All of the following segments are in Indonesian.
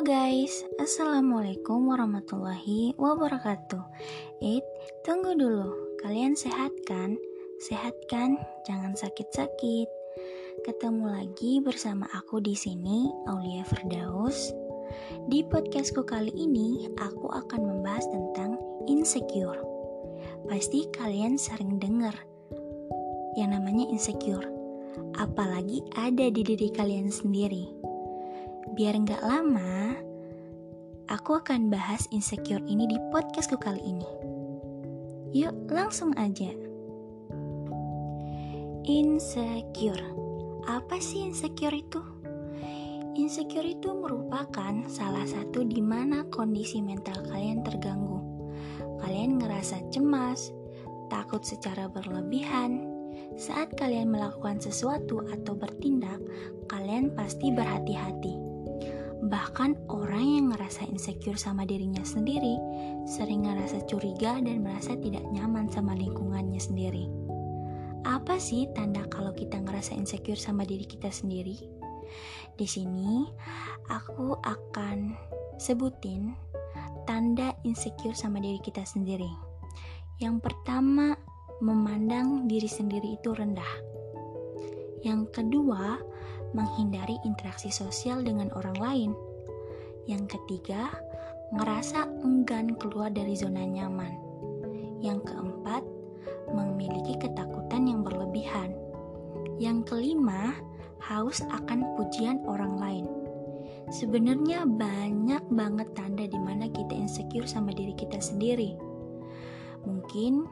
Guys, Assalamualaikum warahmatullahi wabarakatuh. Eid, tunggu dulu, kalian sehat kan? Sehat kan? Jangan sakit-sakit. Ketemu lagi bersama aku di sini, Aulia Firdaus. Di podcastku kali ini, aku akan membahas tentang insecure. Pasti kalian sering dengar yang namanya insecure. Apalagi ada di diri kalian sendiri Biar nggak lama, aku akan bahas insecure ini di podcastku kali ini. Yuk, langsung aja. Insecure. Apa sih insecure itu? Insecure itu merupakan salah satu di mana kondisi mental kalian terganggu. Kalian ngerasa cemas, takut secara berlebihan. Saat kalian melakukan sesuatu atau bertindak, kalian pasti berhati-hati Bahkan orang yang ngerasa insecure sama dirinya sendiri sering ngerasa curiga dan merasa tidak nyaman sama lingkungannya sendiri. Apa sih tanda kalau kita ngerasa insecure sama diri kita sendiri? Di sini aku akan sebutin tanda insecure sama diri kita sendiri. Yang pertama, memandang diri sendiri itu rendah. Yang kedua, menghindari interaksi sosial dengan orang lain. Yang ketiga, ngerasa enggan keluar dari zona nyaman. Yang keempat, memiliki ketakutan yang berlebihan. Yang kelima, haus akan pujian orang lain. Sebenarnya banyak banget tanda di mana kita insecure sama diri kita sendiri. Mungkin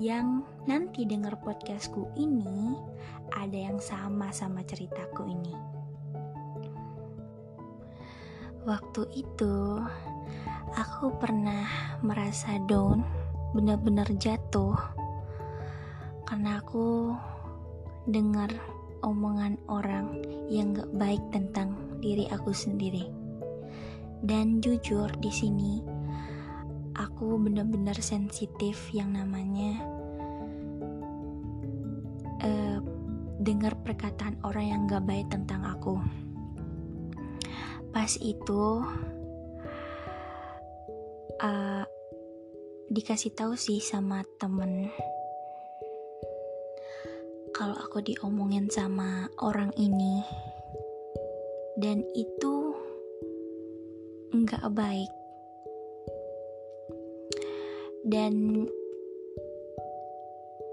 yang nanti dengar podcastku ini ada yang sama sama ceritaku ini. Waktu itu aku pernah merasa down, benar-benar jatuh karena aku dengar omongan orang yang gak baik tentang diri aku sendiri. Dan jujur di sini aku benar-benar sensitif yang namanya uh, dengar perkataan orang yang gak baik tentang aku. Pas itu uh, dikasih tahu sih sama temen kalau aku diomongin sama orang ini dan itu nggak baik dan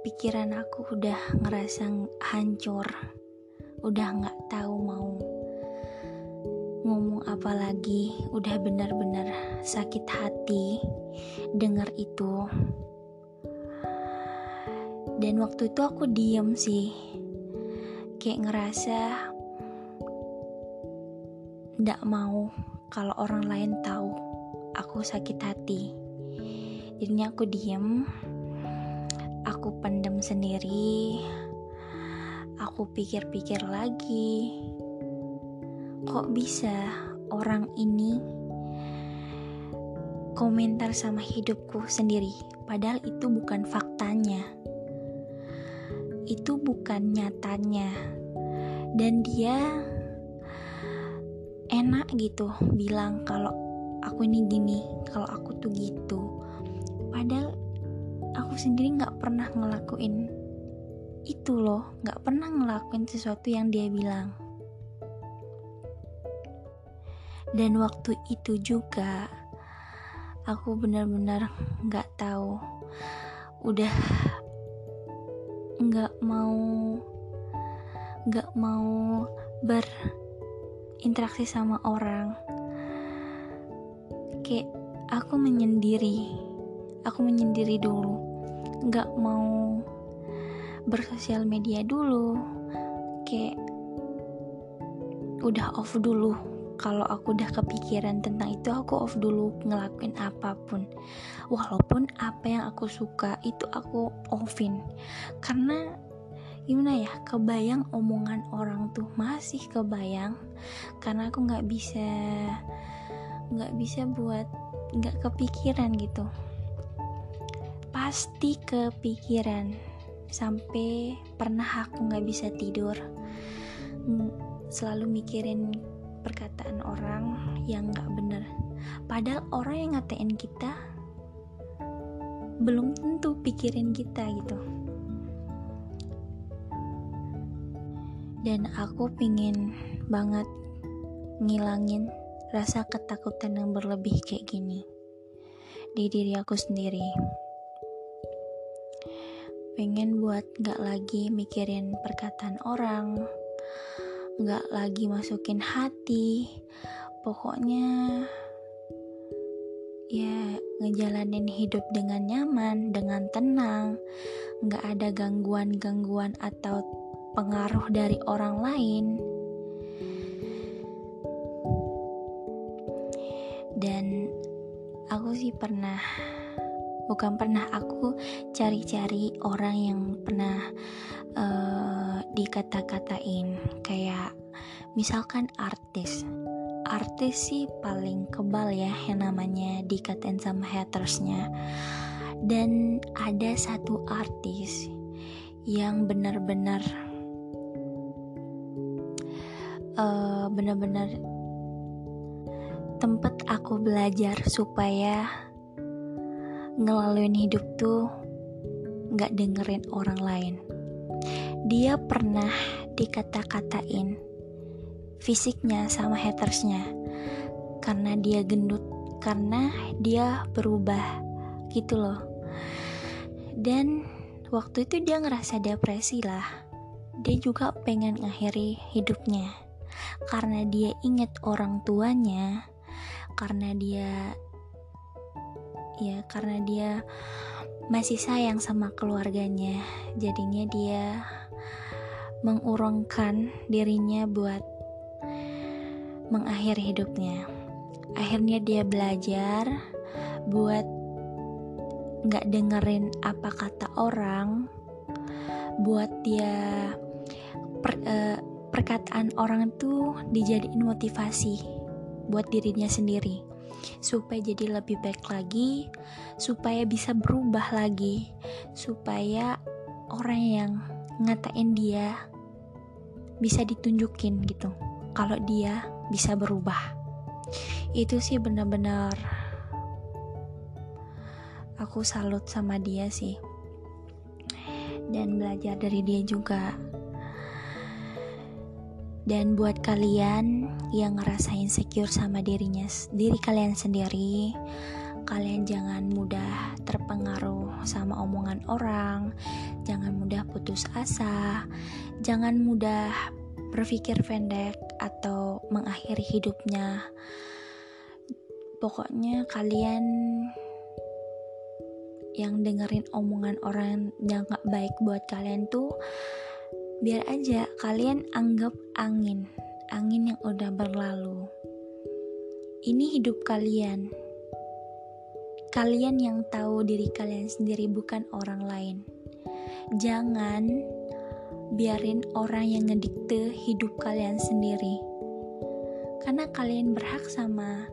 pikiran aku udah ngerasa hancur. Udah nggak tahu mau ngomong apa lagi. Udah benar-benar sakit hati dengar itu. Dan waktu itu aku diem sih. Kayak ngerasa nggak mau kalau orang lain tahu aku sakit hati jadinya aku diem. Aku pendem sendiri. Aku pikir-pikir lagi. Kok bisa orang ini komentar sama hidupku sendiri? Padahal itu bukan faktanya. Itu bukan nyatanya. Dan dia enak gitu bilang kalau aku ini gini kalau aku tuh gitu padahal aku sendiri nggak pernah ngelakuin itu loh. Nggak pernah ngelakuin sesuatu yang dia bilang. Dan waktu itu juga aku benar-benar nggak tahu. Udah nggak mau nggak mau berinteraksi sama orang. Kayak aku menyendiri aku menyendiri dulu. Nggak mau bersosial media dulu. Kayak udah off dulu. Kalau aku udah kepikiran tentang itu aku off dulu ngelakuin apa pun. Walaupun apa yang aku suka itu aku offin. Karena gimana ya kebayang omongan orang tuh masih kebayang. Karena aku nggak bisa nggak bisa buat nggak kepikiran gitu pasti kepikiran. Sampai pernah aku nggak bisa tidur. Selalu mikirin perkataan orang yang gak bener. Padahal orang yang ngatain kita belum tentu pikirin kita gitu. Dan aku pingin banget ngilangin rasa ketakutan yang berlebih kayak gini di diri aku sendiri pengen buat gak lagi mikirin perkataan orang gak lagi masukin hati. Pokoknya ya ngejalanin hidup dengan nyaman dengan tenang. Gak ada gangguan-gangguan atau pengaruh dari orang lain. Dan aku sih pernah bukan pernah aku cari-cari orang yang pernah uh, dikata-katain. Kayak misalkan artis. Artis sih paling kebal ya yang namanya dikatain sama hatersnya. Dan ada satu artis yang benar-benar uh, benar-benar tempat aku belajar supaya ngelaluin hidup tuh nggak dengerin orang lain. Dia pernah dikata-katain fisiknya sama hatersnya karena dia gendut, karena dia berubah gitu loh. Dan waktu itu dia ngerasa depresi lah. Dia juga pengen ngakhiri hidupnya karena dia inget orang tuanya karena dia ya karena dia masih sayang sama keluarganya. Jadinya dia mengurungkan dirinya buat mengakhiri hidupnya. Akhirnya dia belajar buat nggak dengerin apa kata orang buat dia per, uh, perkataan orang tuh dijadiin motivasi buat dirinya sendiri supaya jadi lebih baik lagi supaya bisa berubah lagi supaya orang yang ngatain dia bisa ditunjukin gitu kalau dia bisa berubah. Itu sih benar-benar aku salut sama dia sih. Dan belajar dari dia juga dan buat kalian yang ngerasa insecure sama dirinya, diri kalian sendiri, kalian jangan mudah terpengaruh sama omongan orang, jangan mudah putus asa, jangan mudah berpikir pendek atau mengakhiri hidupnya. Pokoknya kalian yang dengerin omongan orang yang gak baik buat kalian tuh biar aja kalian anggap angin, angin yang udah berlalu. Ini hidup kalian. Kalian yang tahu diri kalian sendiri, bukan orang lain. Jangan biarin orang yang ngedikte hidup kalian sendiri, karena kalian berhak sama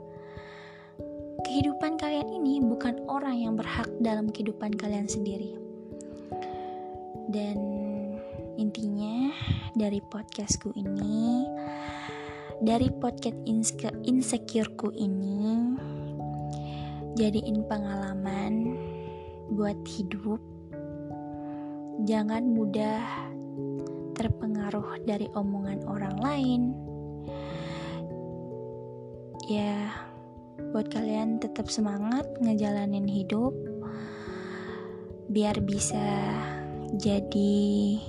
kehidupan kalian ini, bukan orang yang berhak dalam kehidupan kalian sendiri. Dan Intinya dari podcastku ini, dari podcast insecureku ini, jadiin pengalaman buat hidup. Jangan mudah terpengaruh dari omongan orang lain. Ya, buat kalian tetap semangat ngejalanin hidup biar bisa jadi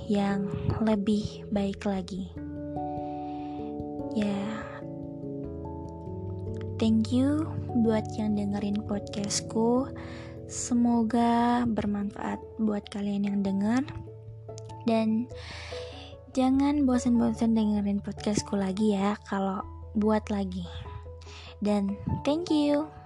yang lebih baik lagi. Ya, thank you buat yang dengerin podcastku. Semoga bermanfaat buat kalian yang denger. Dan jangan bosan-bosan dengerin podcastku lagi ya kalau buat lagi. Dan thank you.